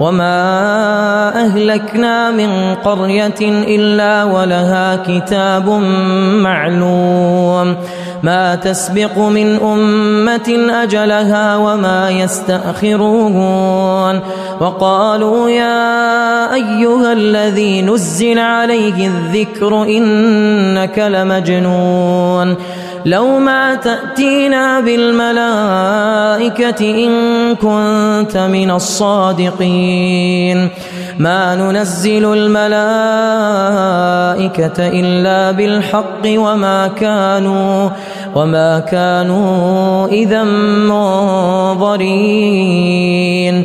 وما أهلكنا من قرية إلا ولها كتاب معلوم ما تسبق من أمة أجلها وما يستأخرون وقالوا يا أيها الذي نزل عليه الذكر إنك لمجنون لو ما تأتينا بالملائكة إن كنت من الصادقين. ما ننزل الملائكة إلا بالحق وما كانوا وما كانوا إذا منظرين.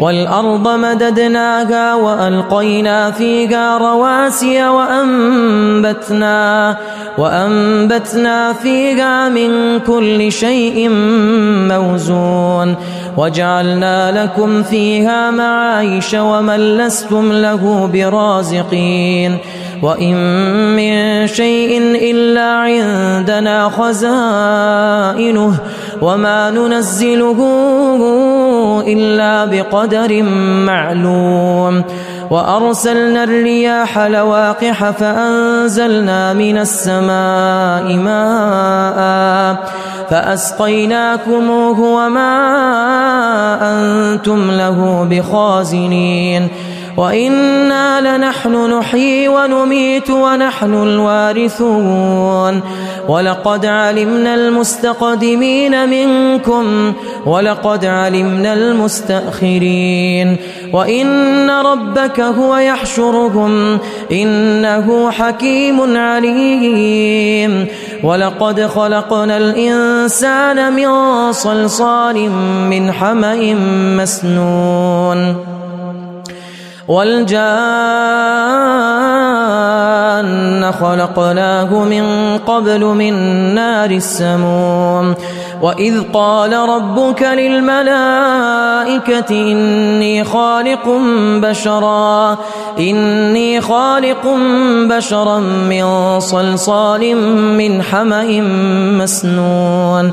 والأرض مددناها وألقينا فيها رواسي وأنبتنا وأنبتنا فيها من كل شيء موزون وجعلنا لكم فيها معايش ومن لستم له برازقين وإن من شيء إلا عندنا خزائنه وما ننزله إلا بقدر معلوم. وأرسلنا الرياح لواقح فأنزلنا من السماء ماء فأسقيناكموه وما أنتم له بخازنين. وإنا لنحن نحيي ونميت ونحن الوارثون. ولقد علمنا المستقدمين منكم ولقد علمنا المستأخرين. وإن ربك هو يحشرهم إنه حكيم عليم. ولقد خلقنا الإنسان من صلصال من حمأ مسنون. والجان خلقناه من قبل من نار السموم. وإذ قال ربك للملائكة إني خالق بشرا إني خالق بشرا من صلصال من حمأ مسنون.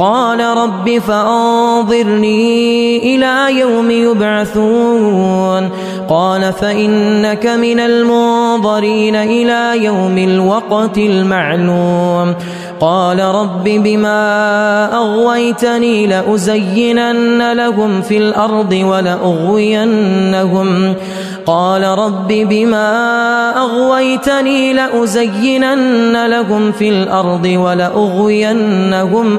قال رب فأنظرني إلى يوم يبعثون. قال فإنك من المنظرين إلى يوم الوقت المعلوم. قال رب بما أغويتني لأزينن لهم في الأرض ولأغوينهم. قال رب بما أغويتني لأزينن لهم في الأرض ولأغوينهم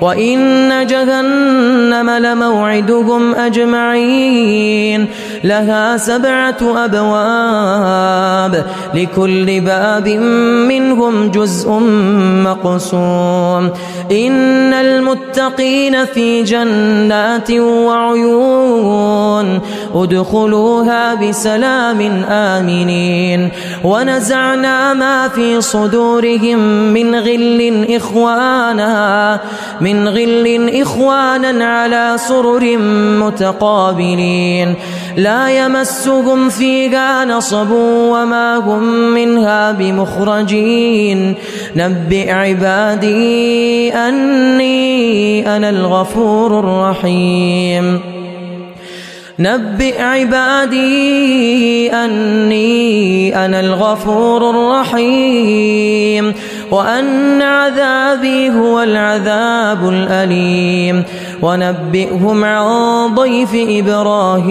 وإن جهنم لموعدهم أجمعين. لها سبعة أبواب لكل باب منهم جزء مقسوم. إن المتقين في جنات وعيون ادخلوها بسلام آمنين. ونزعنا ما في صدورهم من غل إخوانا من غل إخوانا على سرر متقابلين. لا يمسهم فيها نصب وما هم منها بمخرجين. نبئ عبادي أني أنا الغفور الرحيم. نبئ عبادي أني أنا الغفور الرحيم. وأن عذابي هو العذاب الأليم. ونبئهم عن ضيف إبراهيم.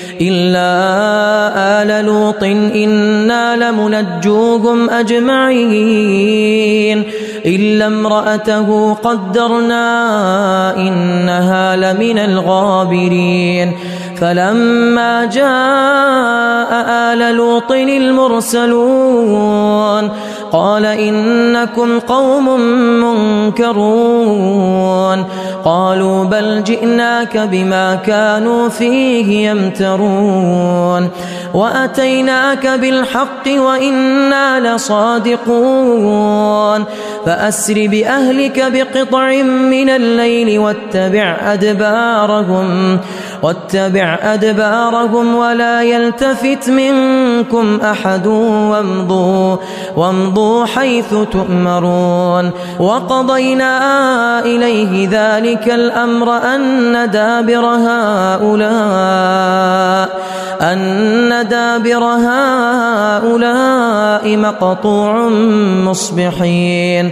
إلا آل لوط إنا لمنجوهم أجمعين. إلا امرأته قدرنا إنها لمن الغابرين. فلما جاء آل لوط المرسلون قال إنكم قوم منكرون. قالوا بل جئناك بما كانوا فيه يمترون. وأتيناك بالحق وإنا لصادقون. فأسر بأهلك بقطع من الليل واتبع أدبارهم. واتبع أدبارهم ولا يلتفت منكم أحد وامضوا وامضوا حيث تؤمرون وقضينا إليه ذلك الأمر أن دابر هؤلاء أن دابر هؤلاء مقطوع مصبحين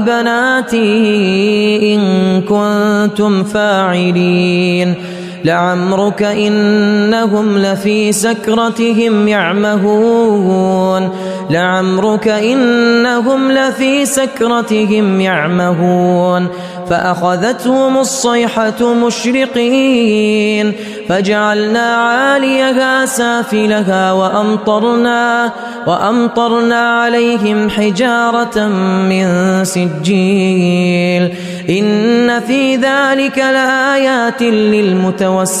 بناتي إن كنتم فاعلين. لعمرك إنهم لفي سكرتهم يعمهون. لعمرك إنهم لفي سكرتهم يعمهون فأخذتهم الصيحة مشرقين فجعلنا عاليها سافلها وأمطرنا وأمطرنا عليهم حجارة من سجيل إن في ذلك لآيات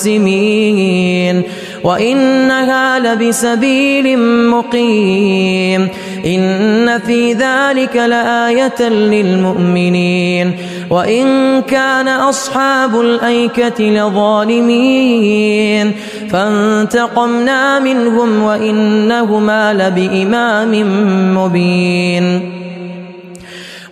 للمتوسمين وإنها لبسبيل مقيم إن في ذلك لآية للمؤمنين وإن كان أصحاب الأيكة لظالمين فانتقمنا منهم وإنهما لبإمام مبين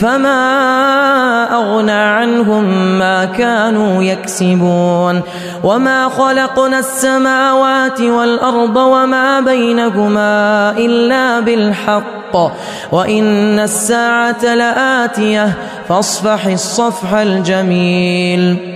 فما أغنى عنهم ما كانوا يكسبون وما خلقنا السماوات والأرض وما بينهما إلا بالحق وإن الساعة لآتية فاصفح الصفح الجميل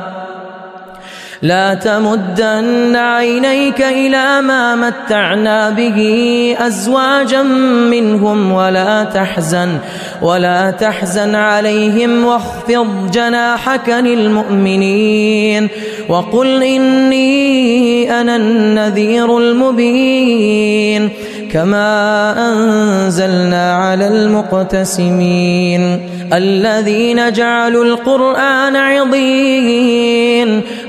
لا تمدن عينيك إلى ما متعنا به أزواجا منهم ولا تحزن ولا تحزن عليهم واخفض جناحك للمؤمنين. وقل إني أنا النذير المبين كما أنزلنا على المقتسمين. الذين جعلوا القرآن عضين